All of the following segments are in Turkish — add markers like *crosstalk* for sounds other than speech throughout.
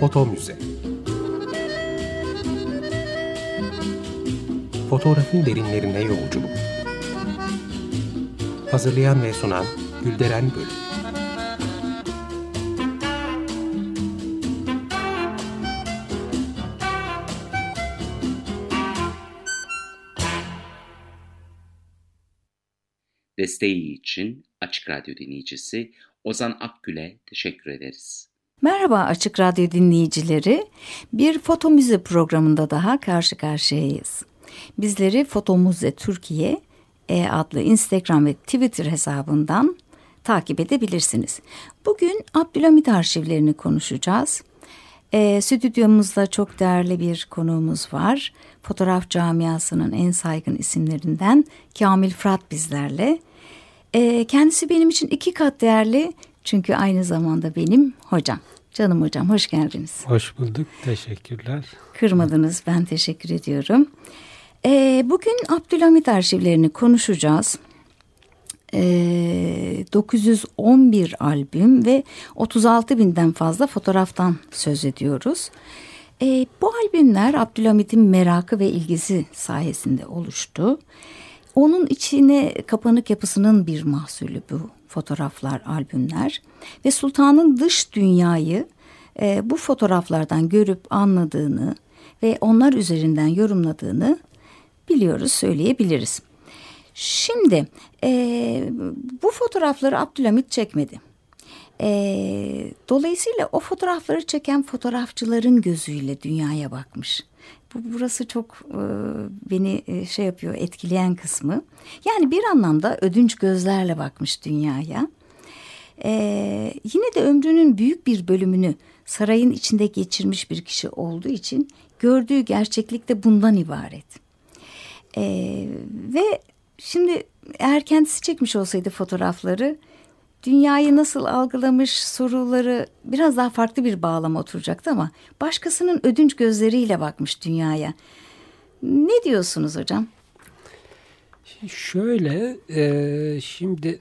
Foto Müze Fotoğrafın derinlerine yolculuk. Hazırlayan ve sunan Gülderen Bölüm. Desteği için Açık Radyo dinleyicisi Ozan Akgül'e teşekkür ederiz. Merhaba Açık Radyo dinleyicileri. Bir foto müze programında daha karşı karşıyayız. Bizleri Foto Müze Türkiye e adlı Instagram ve Twitter hesabından takip edebilirsiniz. Bugün Abdülhamit arşivlerini konuşacağız. E, stüdyomuzda çok değerli bir konuğumuz var. Fotoğraf camiasının en saygın isimlerinden Kamil Fırat bizlerle. E, kendisi benim için iki kat değerli çünkü aynı zamanda benim hocam. Canım hocam hoş geldiniz. Hoş bulduk. Teşekkürler. Kırmadınız. Ben teşekkür ediyorum. E, bugün Abdülhamit arşivlerini konuşacağız. E, 911 albüm ve 36 binden fazla fotoğraftan söz ediyoruz. E, bu albümler Abdülhamit'in merakı ve ilgisi sayesinde oluştu. Onun içine kapanık yapısının bir mahsulü bu fotoğraflar, albümler ve sultanın dış dünyayı e, bu fotoğraflardan görüp anladığını ve onlar üzerinden yorumladığını biliyoruz, söyleyebiliriz. Şimdi e, bu fotoğrafları Abdülhamit çekmedi. E, dolayısıyla o fotoğrafları çeken fotoğrafçıların gözüyle dünyaya bakmış. Bu burası çok e, beni e, şey yapıyor etkileyen kısmı. Yani bir anlamda ödünç gözlerle bakmış dünyaya. E, yine de ömrünün büyük bir bölümünü sarayın içinde geçirmiş bir kişi olduğu için gördüğü gerçeklik de bundan ibaret. E, ve şimdi eğer kendisi çekmiş olsaydı fotoğrafları dünyayı nasıl algılamış soruları biraz daha farklı bir bağlama oturacaktı ama başkasının ödünç gözleriyle bakmış dünyaya. Ne diyorsunuz hocam? Şöyle e, şimdi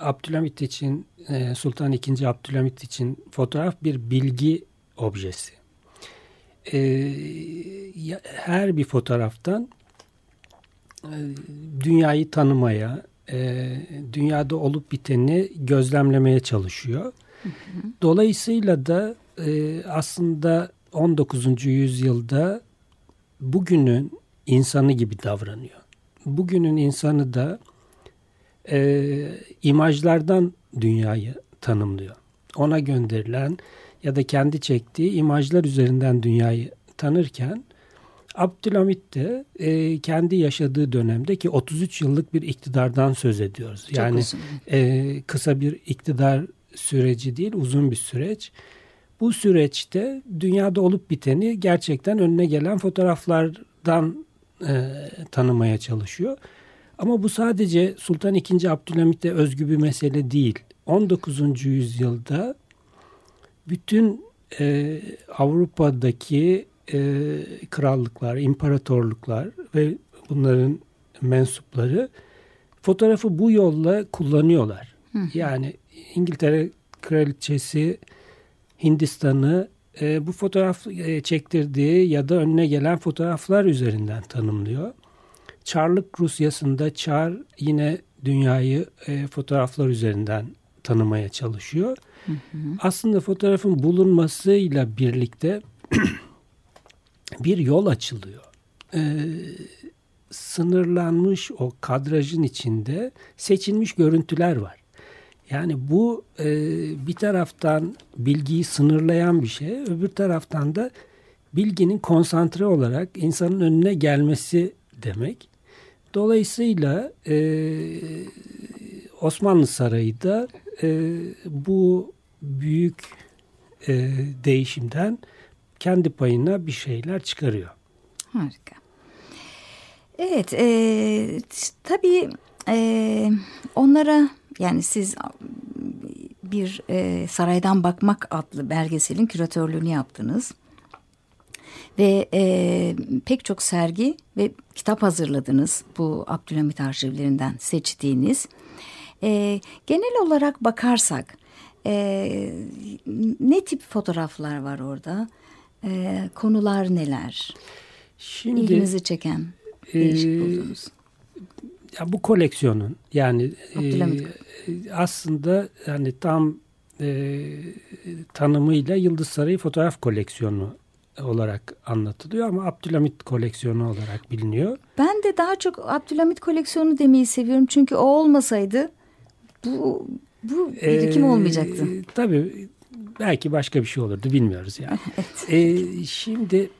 Abdülhamit için e, Sultan II. Abdülhamit için fotoğraf bir bilgi objesi. E, her bir fotoğraftan e, dünyayı tanımaya, e, dünyada olup biteni gözlemlemeye çalışıyor. Dolayısıyla da e, aslında 19. yüzyılda bugünün insanı gibi davranıyor. Bugünün insanı da e, imajlardan dünyayı tanımlıyor. Ona gönderilen ya da kendi çektiği imajlar üzerinden dünyayı tanırken Abdülhamit de e, kendi yaşadığı dönemde ki 33 yıllık bir iktidardan söz ediyoruz. Çok yani uzun. e, kısa bir iktidar süreci değil uzun bir süreç. Bu süreçte dünyada olup biteni gerçekten önüne gelen fotoğraflardan e, tanımaya çalışıyor. Ama bu sadece Sultan II. Abdülhamit'e özgü bir mesele değil. 19. yüzyılda bütün e, Avrupa'daki e, krallıklar, imparatorluklar ve bunların mensupları fotoğrafı bu yolla kullanıyorlar. Hı. Yani İngiltere kraliçesi Hindistan'ı e, bu fotoğraf e, çektirdiği ya da önüne gelen fotoğraflar üzerinden tanımlıyor. Çarlık Rusyası'nda Çar yine dünyayı e, fotoğraflar üzerinden tanımaya çalışıyor. Hı hı. Aslında fotoğrafın bulunmasıyla birlikte *clears throat* bir yol açılıyor. Ee, sınırlanmış o kadrajın içinde seçilmiş görüntüler var. Yani bu e, bir taraftan bilgiyi sınırlayan bir şey, öbür taraftan da bilginin konsantre olarak insanın önüne gelmesi demek. Dolayısıyla e, Osmanlı Sarayı da e, bu büyük e, değişimden kendi payına bir şeyler çıkarıyor. Harika. Evet, e, tabii e, onlara yani siz bir e, Saraydan Bakmak adlı belgeselin küratörlüğünü yaptınız. Ve e, pek çok sergi ve kitap hazırladınız bu Abdülhamit arşivlerinden seçtiğiniz. E, genel olarak bakarsak E, ne tip fotoğraflar var orada? E, konular neler? Şimdi, İlginizi çeken, değişik e, buldunuz. Ya bu koleksiyonun yani e, aslında yani tam e, tanımıyla Yıldız Sarayı fotoğraf koleksiyonu olarak anlatılıyor ama Abdülhamit koleksiyonu olarak biliniyor. Ben de daha çok Abdülhamit koleksiyonu demeyi seviyorum çünkü o olmasaydı bu bu birikim ee, olmayacaktı. Tabii belki başka bir şey olurdu bilmiyoruz yani. *laughs* evet. ee, şimdi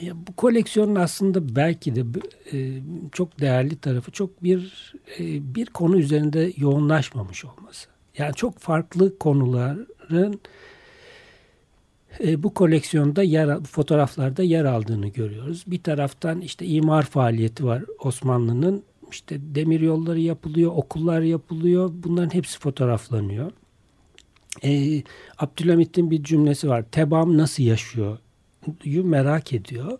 ya bu koleksiyonun aslında belki de e, çok değerli tarafı çok bir e, bir konu üzerinde yoğunlaşmamış olması. Yani çok farklı konuların e, bu koleksiyonda yer fotoğraflarda yer aldığını görüyoruz. Bir taraftan işte imar faaliyeti var Osmanlı'nın. İşte demir yolları yapılıyor, okullar yapılıyor. Bunların hepsi fotoğraflanıyor. E, Abdülhamit'in bir cümlesi var. Tebam nasıl yaşıyor? merak ediyor.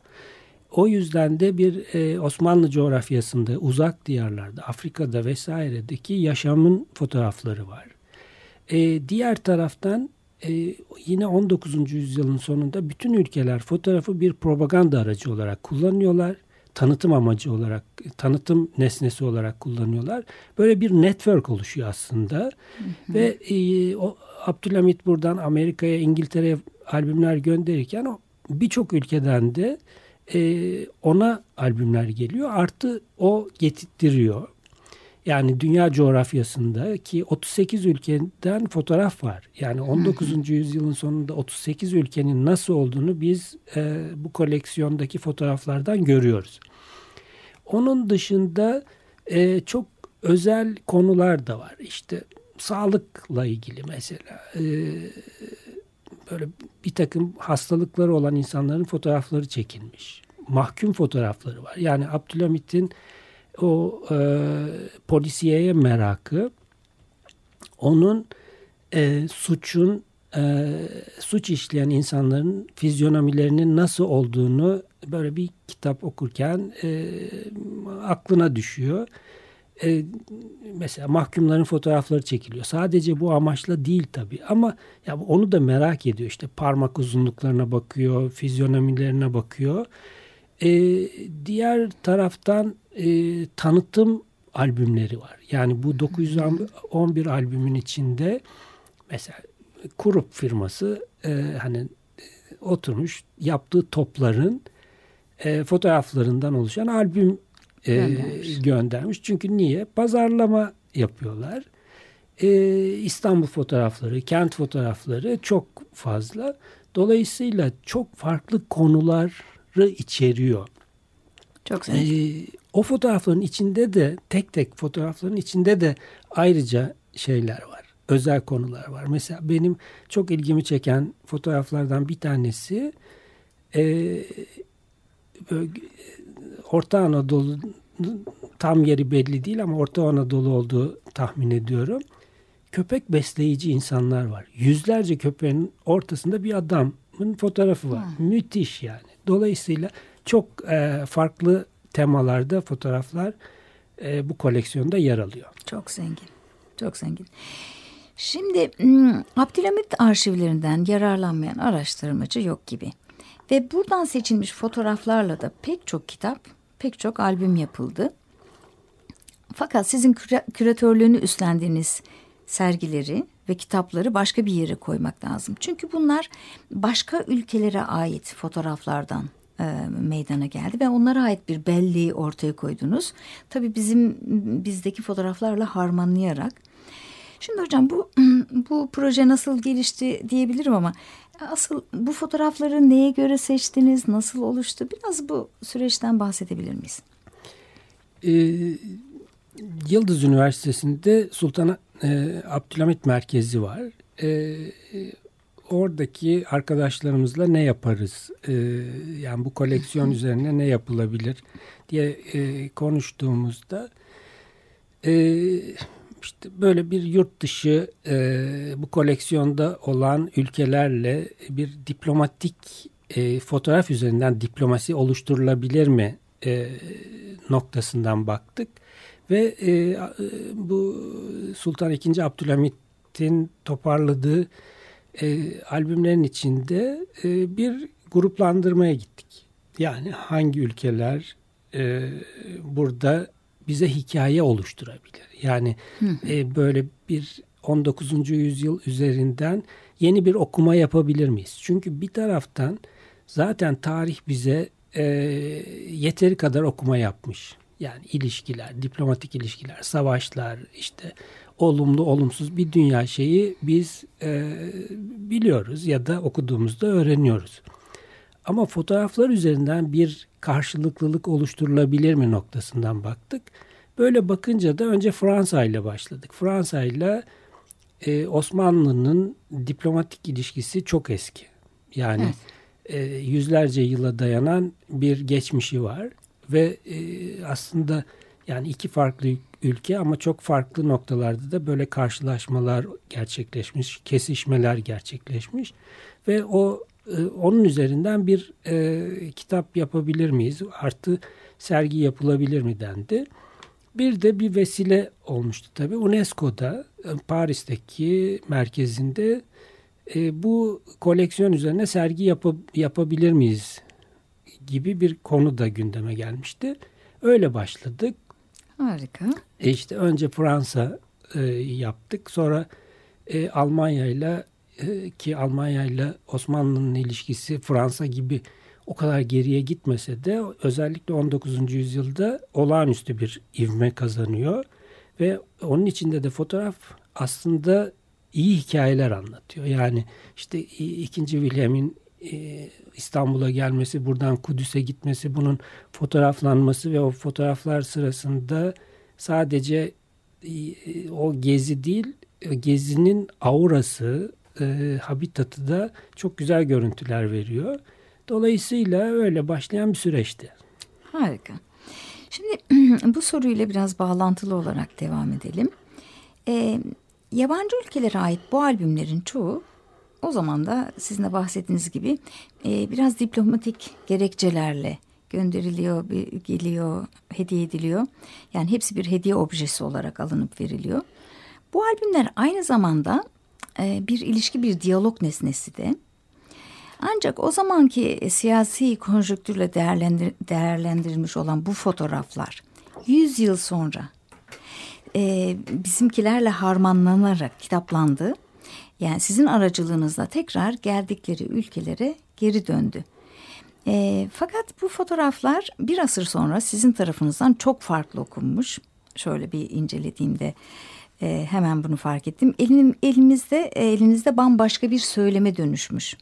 O yüzden de bir e, Osmanlı coğrafyasında uzak diyarlarda Afrika'da vesairedeki yaşamın fotoğrafları var. E, diğer taraftan e, yine 19. yüzyılın sonunda bütün ülkeler fotoğrafı bir propaganda aracı olarak kullanıyorlar. Tanıtım amacı olarak, tanıtım nesnesi olarak kullanıyorlar. Böyle bir network oluşuyor aslında. Hı hı. Ve e, o Abdülhamit buradan Amerika'ya, İngiltere'ye albümler gönderirken o birçok ülkeden de e, ona albümler geliyor. Artı o getirtiyor. Yani dünya coğrafyasında ki 38 ülkeden fotoğraf var. Yani 19. yüzyılın sonunda 38 ülkenin nasıl olduğunu biz e, bu koleksiyondaki fotoğraflardan görüyoruz. Onun dışında e, çok özel konular da var. İşte sağlıkla ilgili mesela e, böyle bir takım hastalıkları olan insanların fotoğrafları çekilmiş. Mahkum fotoğrafları var. Yani Abdülhamit'in o e, polisiyeye merakı onun e, suçun e, suç işleyen insanların fizyonomilerinin nasıl olduğunu böyle bir kitap okurken e, aklına düşüyor. E, mesela mahkumların fotoğrafları çekiliyor. Sadece bu amaçla değil tabii ama ya onu da merak ediyor. İşte parmak uzunluklarına bakıyor, fizyonomilerine bakıyor. E, diğer taraftan e, tanıtım albümleri var. Yani bu 911 albümün içinde mesela Kurup firması e, hani e, oturmuş yaptığı topların e, fotoğraflarından oluşan albüm e, göndermiş. göndermiş. Çünkü niye? Pazarlama yapıyorlar. E, İstanbul fotoğrafları, kent fotoğrafları çok fazla. Dolayısıyla çok farklı konuları içeriyor. Çok. E, o fotoğrafların içinde de tek tek fotoğrafların içinde de ayrıca şeyler var. Özel konular var. Mesela benim çok ilgimi çeken fotoğraflardan bir tanesi e, böyle, Orta Anadolu tam yeri belli değil ama Orta Anadolu olduğu tahmin ediyorum. Köpek besleyici insanlar var. Yüzlerce köpeğin ortasında bir adamın fotoğrafı var. Hmm. Müthiş yani. Dolayısıyla çok e, farklı temalarda fotoğraflar e, bu koleksiyonda yer alıyor. Çok zengin. Çok zengin. Şimdi Abdülhamit arşivlerinden yararlanmayan araştırmacı yok gibi. Ve buradan seçilmiş fotoğraflarla da pek çok kitap, pek çok albüm yapıldı. Fakat sizin küratörlüğünü üstlendiğiniz sergileri ve kitapları başka bir yere koymak lazım. Çünkü bunlar başka ülkelere ait fotoğraflardan e, meydana geldi ve onlara ait bir belleği ortaya koydunuz. Tabii bizim bizdeki fotoğraflarla harmanlayarak. Şimdi hocam bu *clears throat* bu proje nasıl gelişti diyebilirim ama asıl bu fotoğrafları neye göre seçtiniz, nasıl oluştu? Biraz bu süreçten bahsedebilir miyiz? Ee, Yıldız Üniversitesi'nde Sultan e, Abdülhamit Merkezi var. E, oradaki arkadaşlarımızla ne yaparız? E, yani bu koleksiyon *laughs* üzerine ne yapılabilir diye e, konuştuğumuzda e, işte böyle bir yurt dışı e, bu koleksiyonda olan ülkelerle bir diplomatik e, fotoğraf üzerinden diplomasi oluşturulabilir mi e, noktasından baktık ve e, bu Sultan II. Abdülhamit Abdülhamit'in toparladığı e, albümlerin içinde e, bir gruplandırmaya gittik. Yani hangi ülkeler e, burada bize hikaye oluşturabilir. Yani e, böyle bir 19. yüzyıl üzerinden yeni bir okuma yapabilir miyiz? Çünkü bir taraftan zaten tarih bize e, yeteri kadar okuma yapmış. Yani ilişkiler, diplomatik ilişkiler, savaşlar, işte olumlu olumsuz bir dünya şeyi biz e, biliyoruz ya da okuduğumuzda öğreniyoruz. Ama fotoğraflar üzerinden bir karşılıklılık oluşturulabilir mi noktasından baktık. Böyle bakınca da önce Fransa ile başladık. Fransa ile e, Osmanlı'nın diplomatik ilişkisi çok eski. Yani evet. e, yüzlerce yıla dayanan bir geçmişi var ve e, aslında yani iki farklı ülke ama çok farklı noktalarda da böyle karşılaşmalar gerçekleşmiş, kesişmeler gerçekleşmiş ve o onun üzerinden bir e, kitap yapabilir miyiz? Artı sergi yapılabilir mi dendi. Bir de bir vesile olmuştu tabii. UNESCO'da e, Paris'teki merkezinde e, bu koleksiyon üzerine sergi yap yapabilir miyiz gibi bir konu da gündeme gelmişti. Öyle başladık. Harika. E işte önce Fransa e, yaptık. Sonra e, Almanya ile ki Almanya ile Osmanlı'nın ilişkisi Fransa gibi o kadar geriye gitmese de özellikle 19. yüzyılda olağanüstü bir ivme kazanıyor ve onun içinde de fotoğraf aslında iyi hikayeler anlatıyor. Yani işte ikinci William'in e, İstanbul'a gelmesi, buradan Kudüs'e gitmesi, bunun fotoğraflanması ve o fotoğraflar sırasında sadece e, o gezi değil, gezinin aurası, e, habitatı da çok güzel görüntüler veriyor. Dolayısıyla öyle başlayan bir süreçti. Harika. Şimdi *clears throat* bu soruyla biraz bağlantılı olarak devam edelim. E, yabancı ülkelere ait bu albümlerin çoğu o zaman da sizin de bahsettiğiniz gibi e, biraz diplomatik gerekçelerle gönderiliyor, geliyor, hediye ediliyor. Yani hepsi bir hediye objesi olarak alınıp veriliyor. Bu albümler aynı zamanda bir ilişki, bir diyalog nesnesi de. Ancak o zamanki siyasi konjonktürle değerlendir, değerlendirilmiş olan bu fotoğraflar 100 yıl sonra e, bizimkilerle harmanlanarak kitaplandı. Yani sizin aracılığınızla tekrar geldikleri ülkelere geri döndü. E, fakat bu fotoğraflar bir asır sonra sizin tarafınızdan çok farklı okunmuş. Şöyle bir incelediğimde e, hemen bunu fark ettim. Elim, elimizde elinizde bambaşka bir söyleme dönüşmüş.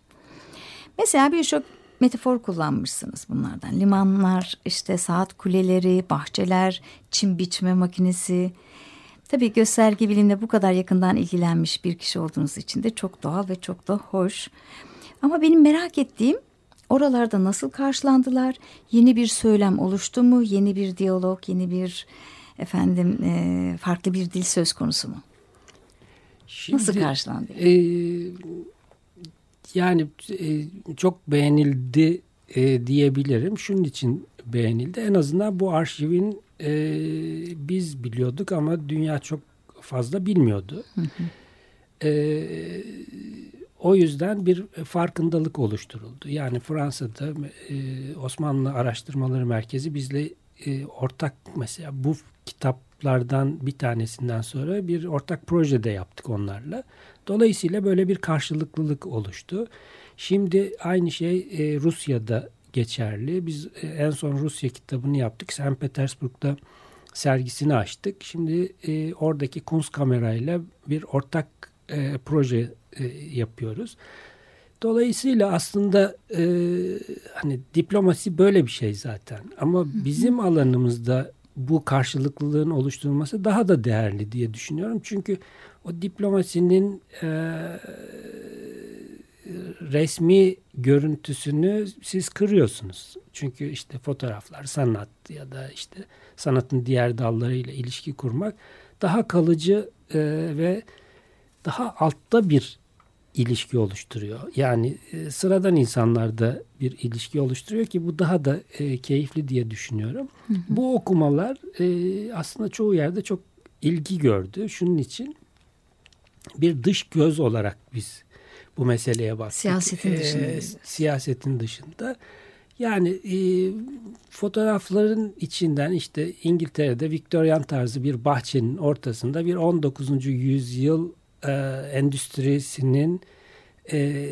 Mesela birçok metafor kullanmışsınız bunlardan. Limanlar, işte saat kuleleri, bahçeler, çim biçme makinesi. Tabii gösterge bilimle bu kadar yakından ilgilenmiş bir kişi olduğunuz için de çok doğal ve çok da hoş. Ama benim merak ettiğim oralarda nasıl karşılandılar? Yeni bir söylem oluştu mu? Yeni bir diyalog, yeni bir efendim e, farklı bir dil söz konusu mu? Şimdi, Nasıl karşılandı? E, yani e, çok beğenildi e, diyebilirim. Şunun için beğenildi. En azından bu arşivin e, biz biliyorduk ama dünya çok fazla bilmiyordu. Hı hı. E, o yüzden bir farkındalık oluşturuldu. Yani Fransa'da e, Osmanlı Araştırmaları Merkezi bizle e, ortak mesela bu kitaplardan bir tanesinden sonra bir ortak projede yaptık onlarla. Dolayısıyla böyle bir karşılıklılık oluştu. Şimdi aynı şey e, Rusya'da geçerli. Biz e, en son Rusya kitabını yaptık. St. Petersburg'da sergisini açtık. Şimdi e, oradaki kamerayla bir ortak e, proje e, yapıyoruz. Dolayısıyla aslında e, hani diplomasi böyle bir şey zaten. Ama bizim alanımızda bu karşılıklılığın oluşturulması daha da değerli diye düşünüyorum. Çünkü o diplomasinin e, resmi görüntüsünü siz kırıyorsunuz. Çünkü işte fotoğraflar, sanat ya da işte sanatın diğer dallarıyla ilişki kurmak daha kalıcı e, ve daha altta bir ilişki oluşturuyor. Yani e, sıradan insanlarda bir ilişki oluşturuyor ki bu daha da e, keyifli diye düşünüyorum. Hı hı. Bu okumalar e, aslında çoğu yerde çok ilgi gördü. Şunun için bir dış göz olarak biz bu meseleye baktık. Siyasetin dışında. siyasetin dışında. Yani e, fotoğrafların içinden işte İngiltere'de Victorian tarzı bir bahçenin ortasında bir 19. yüzyıl e, endüstrisinin e,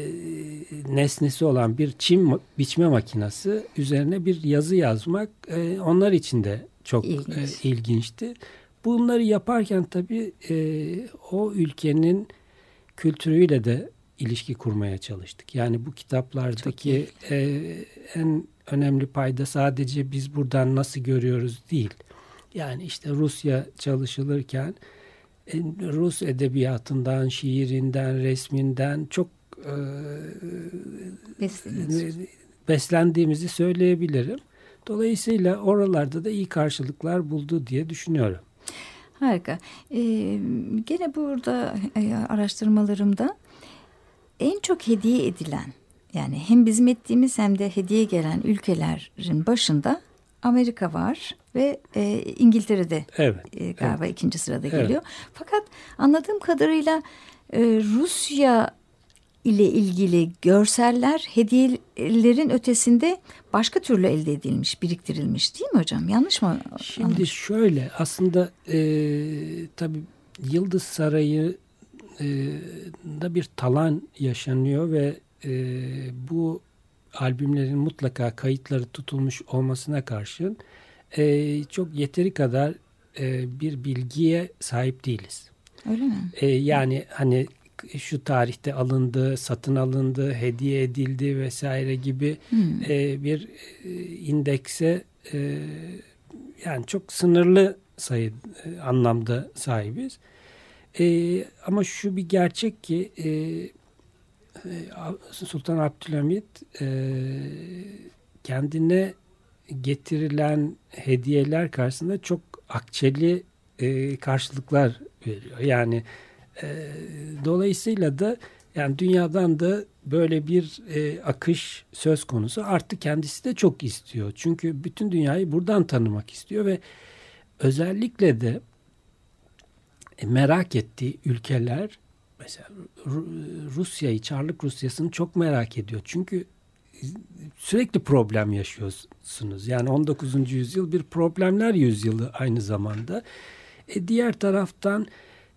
nesnesi olan bir çim biçme makinesi üzerine bir yazı yazmak e, onlar için de çok İlginç. e, ilginçti. Bunları yaparken tabii e, o ülkenin kültürüyle de ilişki kurmaya çalıştık. Yani bu kitaplardaki e, en önemli payda sadece biz buradan nasıl görüyoruz değil. Yani işte Rusya çalışılırken e, Rus edebiyatından, şiirinden, resminden çok e, Besleniyoruz. beslendiğimizi söyleyebilirim. Dolayısıyla oralarda da iyi karşılıklar buldu diye düşünüyorum. Harika. Ee, gene burada e, araştırmalarımda en çok hediye edilen yani hem bizim ettiğimiz hem de hediye gelen ülkelerin başında Amerika var ve e, İngiltere'de Evet. e, galiba ikinci sırada Evet. geliyor. Fakat anladığım kadarıyla e, Rusya ile ilgili görseller hediyelerin ötesinde başka türlü elde edilmiş, biriktirilmiş değil mi hocam? Yanlış mı? Şimdi anlamışım? şöyle aslında e, tabii Yıldız Sarayı e, da bir talan yaşanıyor ve e, bu albümlerin mutlaka kayıtları tutulmuş olmasına karşın e, çok yeteri kadar e, bir bilgiye sahip değiliz. Öyle mi? E, yani hani şu tarihte alındı, satın alındı, hediye edildi vesaire gibi Hmm. e, bir e, indekse e, yani çok sınırlı sayı e, anlamda sahibiz. E, ama şu bir gerçek ki e, e, Sultan Abdülhamit e, kendine getirilen hediyeler karşısında çok akçeli e, karşılıklar veriyor. Yani e, dolayısıyla da yani dünyadan da böyle bir e, akış söz konusu. Artık kendisi de çok istiyor. Çünkü bütün dünyayı buradan tanımak istiyor ve özellikle de e, merak ettiği ülkeler mesela Ru- Rusya'yı, Çarlık Rusyası'nı çok merak ediyor. Çünkü sürekli problem yaşıyorsunuz. Yani 19. yüzyıl bir problemler yüzyılı aynı zamanda. E, diğer taraftan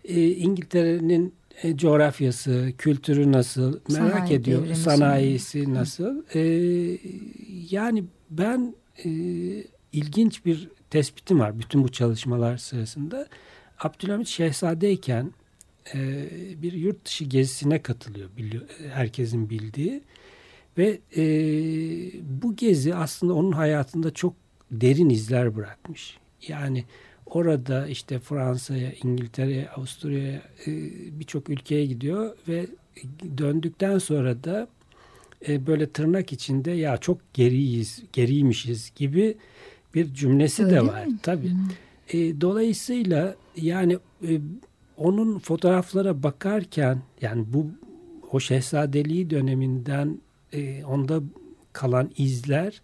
e, İngiltere'nin e, coğrafyası, kültürü nasıl merak Sanayi ediyor. Sanayisi nasıl. E, yani ben e, ilginç bir tespitim var bütün bu çalışmalar sırasında. Abdülhamit Şehzade'yken e, bir yurt dışı gezisine katılıyor biliyor, herkesin bildiği. Ve e, bu gezi aslında onun hayatında çok derin izler bırakmış. Yani orada işte Fransa'ya, İngiltere'ye, Avusturya'ya e, birçok ülkeye gidiyor ve döndükten sonra da e, böyle tırnak içinde ya çok geriyiz, geriymişiz gibi bir cümlesi Öyle de mi? var. Tabii. Hmm. E, dolayısıyla yani e, onun fotoğraflara bakarken yani bu o şehzadeliği döneminden e, onda kalan izler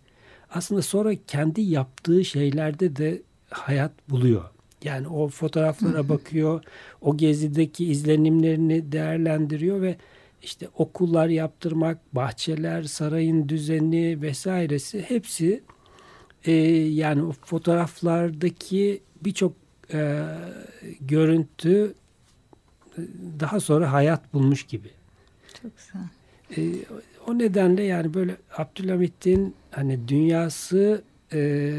aslında sonra kendi yaptığı şeylerde de hayat buluyor. Yani o fotoğraflara bakıyor, o gezideki izlenimlerini değerlendiriyor ve işte okullar yaptırmak, bahçeler, sarayın düzeni vesairesi hepsi e, yani o fotoğraflardaki birçok e, görüntü e, daha sonra hayat bulmuş gibi. Çok güzel. E, o nedenle yani böyle Abdülhamit'in hani dünyası e,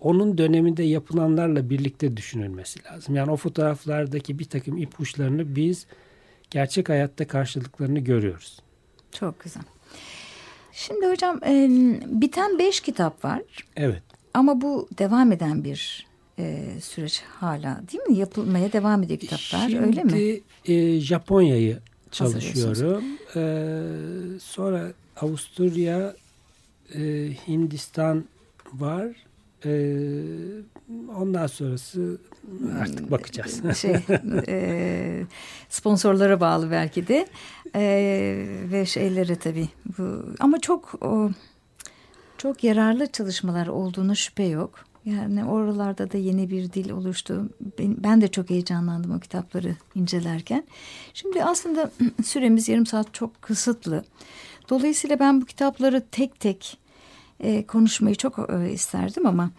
onun döneminde yapılanlarla birlikte düşünülmesi lazım. Yani o fotoğraflardaki bir takım ipuçlarını biz gerçek hayatta karşılıklarını görüyoruz. Çok güzel. Şimdi hocam e, biten beş kitap var Evet. ama bu devam eden bir e, süreç hala değil mi? Yapılmaya devam ediyor kitaplar Şimdi öyle mi? e, Japonya'yı. Çalışıyorum. E, sonra Avusturya, e, Hindistan var. E, ondan sonrası artık bakacağız. şey *laughs* e, sponsorlara bağlı belki de E, ve şeylere tabii bu ama çok o, çok yararlı çalışmalar olduğuna şüphe yok. Yani oralarda da yeni bir dil oluştu. Ben, de çok heyecanlandım o kitapları incelerken. Şimdi aslında *clears throat* süremiz yarım saat çok kısıtlı. Dolayısıyla ben bu kitapları tek tek e, konuşmayı çok e, isterdim ama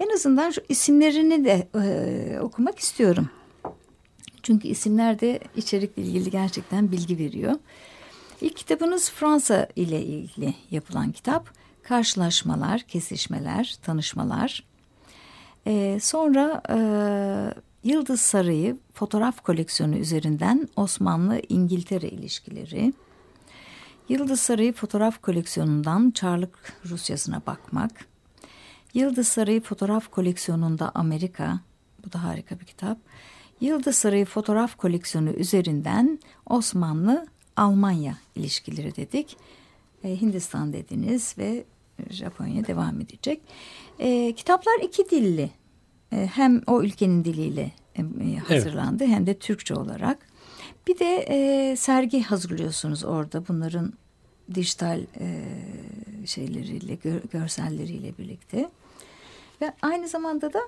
en azından şu isimlerini de e, okumak istiyorum. Çünkü isimler de içerikle ilgili gerçekten bilgi veriyor. İlk kitabınız Fransa ile ilgili yapılan kitap. Karşılaşmalar, kesişmeler, tanışmalar. Ee, sonra e, Yıldız Sarayı fotoğraf koleksiyonu üzerinden Osmanlı-İngiltere ilişkileri. Yıldız Sarayı fotoğraf koleksiyonundan Çarlık Rusyası'na bakmak. Yıldız Sarayı fotoğraf koleksiyonunda Amerika. Bu da harika bir kitap. Yıldız Sarayı fotoğraf koleksiyonu üzerinden Osmanlı Almanya ilişkileri dedik. E, Hindistan dediniz ve Japonya devam edecek. E, kitaplar iki dilli. E, hem o ülkenin diliyle e, hazırlandı evet. hem de Türkçe olarak. Bir de e, sergi hazırlıyorsunuz orada bunların dijital e, şeyleriyle, gör, görselleriyle birlikte. Ve aynı zamanda da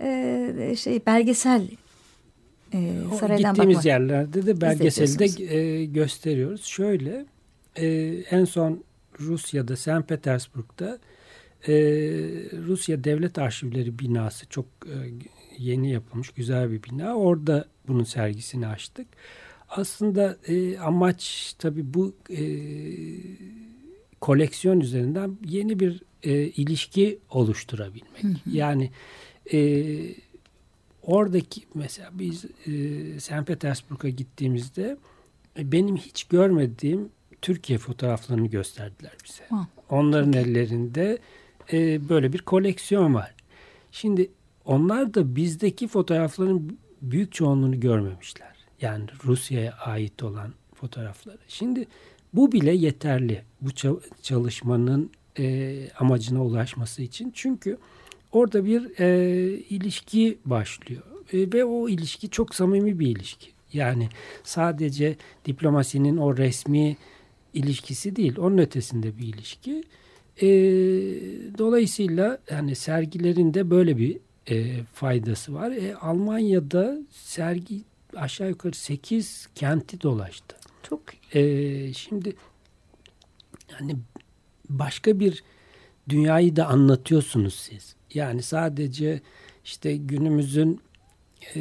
e, şey belgesel e, saraydan Gittiğimiz bakmak. yerlerde de belgeselde e, gösteriyoruz. Şöyle e, en son Rusya'da, St. Petersburg'da e, Rusya Devlet Arşivleri binası çok e, yeni yapılmış güzel bir bina. Orada bunun sergisini açtık. Aslında e, amaç tabii bu e, koleksiyon üzerinden yeni bir e, ilişki oluşturabilmek. Hı hı. Yani e, oradaki mesela biz e, St. Petersburg'a gittiğimizde e, benim hiç görmediğim Türkiye fotoğraflarını gösterdiler bize. Onların ellerinde e, böyle bir koleksiyon var. Şimdi onlar da bizdeki fotoğrafların büyük çoğunluğunu görmemişler. Yani Rusya'ya ait olan fotoğrafları. Şimdi bu bile yeterli bu çalışmanın e, amacına ulaşması için. Çünkü orada bir e, ilişki başlıyor e, ve o ilişki çok samimi bir ilişki. Yani sadece diplomasinin o resmi ilişkisi değil, onun ötesinde bir ilişki. E, dolayısıyla yani sergilerinde böyle bir e, faydası var. E, Almanya'da sergi aşağı yukarı 8 kenti dolaştı. Çok. E, şimdi yani başka bir dünyayı da anlatıyorsunuz siz. Yani sadece işte günümüzün e,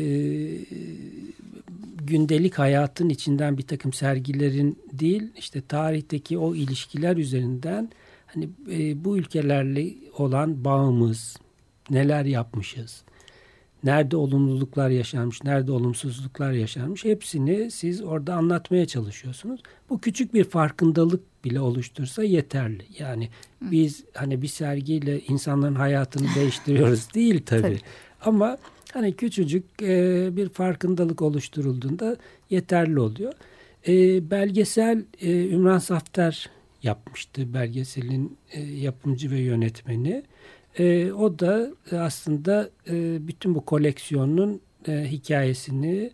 gündelik hayatın içinden bir takım sergilerin değil işte tarihteki o ilişkiler üzerinden hani e, bu ülkelerle olan bağımız neler yapmışız nerede olumluluklar yaşanmış nerede olumsuzluklar yaşanmış hepsini siz orada anlatmaya çalışıyorsunuz bu küçük bir farkındalık bile oluştursa yeterli yani biz hani bir sergiyle insanların hayatını *laughs* değiştiriyoruz değil tabii, tabii. ama Hani küçücük e, bir farkındalık oluşturulduğunda yeterli oluyor. E, belgesel e, Ümran Safter yapmıştı belgeselin e, yapımcı ve yönetmeni. E, o da aslında e, bütün bu koleksiyonun e, hikayesini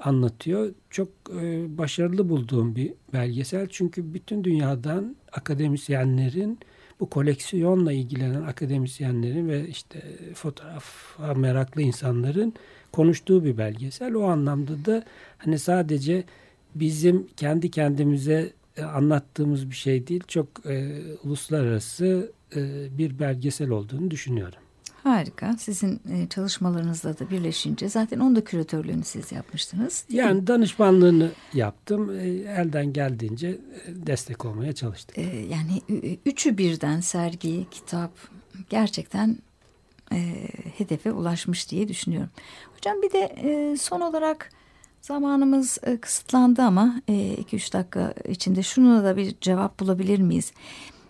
anlatıyor. Çok e, başarılı bulduğum bir belgesel çünkü bütün dünyadan akademisyenlerin bu koleksiyonla ilgilenen akademisyenlerin ve işte fotoğraf meraklı insanların konuştuğu bir belgesel. O anlamda da hani sadece bizim kendi kendimize e, anlattığımız bir şey değil, çok e, uluslararası e, bir belgesel olduğunu düşünüyorum. Harika. Sizin e, çalışmalarınızla da birleşince zaten onun da küratörlüğünü siz yapmıştınız. Yani mi? danışmanlığını yaptım. E, elden geldiğince e, destek olmaya çalıştık. Yani üçü birden sergi, kitap gerçekten hedefe ulaşmış diye düşünüyorum. Hocam bir de son olarak zamanımız kısıtlandı ama 2-3 dakika içinde şunu da bir cevap bulabilir miyiz?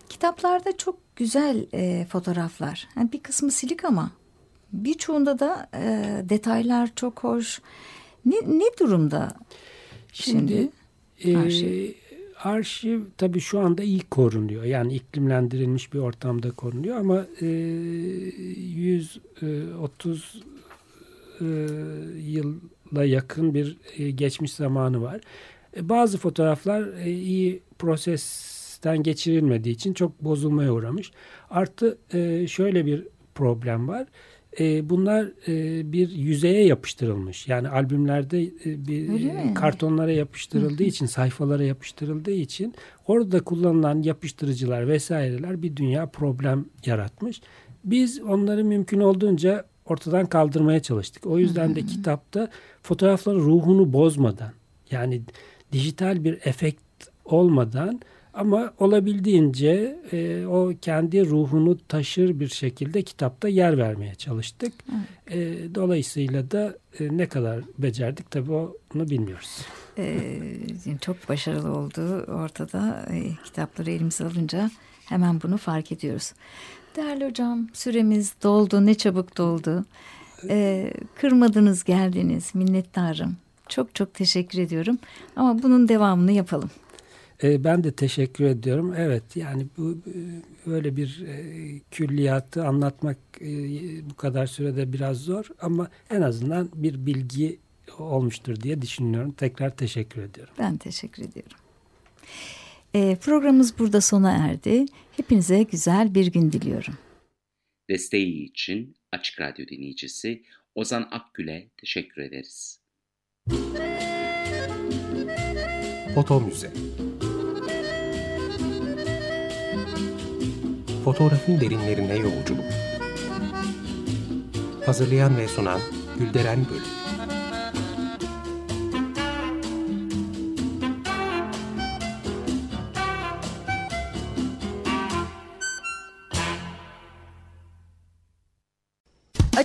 Kitaplarda çok güzel e, fotoğraflar. Yani bir kısmı silik ama birçoğunda da e, detaylar çok hoş. Ne, ne durumda şimdi, şimdi arşiv? E, arşiv tabii şu anda iyi korunuyor. Yani iklimlendirilmiş bir ortamda korunuyor ama e, 130 e, e, yıla yakın bir e, geçmiş zamanı var. E, bazı fotoğraflar e, iyi proses testten geçirilmediği için çok bozulmaya uğramış. Artı e, şöyle bir problem var. e, bunlar e, bir yüzeye yapıştırılmış. Yani albümlerde e, bir Öyle kartonlara yapıştırıldığı için, sayfalara yapıştırıldığı için orada kullanılan yapıştırıcılar vesaireler bir dünya problem yaratmış. Biz onları mümkün olduğunca ortadan kaldırmaya çalıştık. O yüzden de kitapta fotoğrafların ruhunu bozmadan yani dijital bir efekt olmadan ama olabildiğince e, o kendi ruhunu taşır bir şekilde kitapta yer vermeye çalıştık. E, dolayısıyla da e, ne kadar becerdik tabii onu bilmiyoruz. Ee, çok başarılı oldu ortada. E, kitapları elimize alınca hemen bunu fark ediyoruz. Değerli hocam süremiz doldu ne çabuk doldu. Ee, kırmadınız geldiniz minnettarım. Çok çok teşekkür ediyorum ama bunun devamını yapalım. E, ben de teşekkür ediyorum. Evet yani bu böyle bir e, külliyatı anlatmak e, bu kadar sürede biraz zor ama en azından bir bilgi olmuştur diye düşünüyorum. Tekrar teşekkür ediyorum. Ben teşekkür ediyorum. E, programımız burada sona erdi. Hepinize güzel bir gün diliyorum. Desteği için Açık Radyo dinleyicisi Ozan Akgül'e teşekkür ederiz. Foto Müze Fotoğrafın derinlerine yolculuk Hazırlayan ve sunan Gülderen Bölüm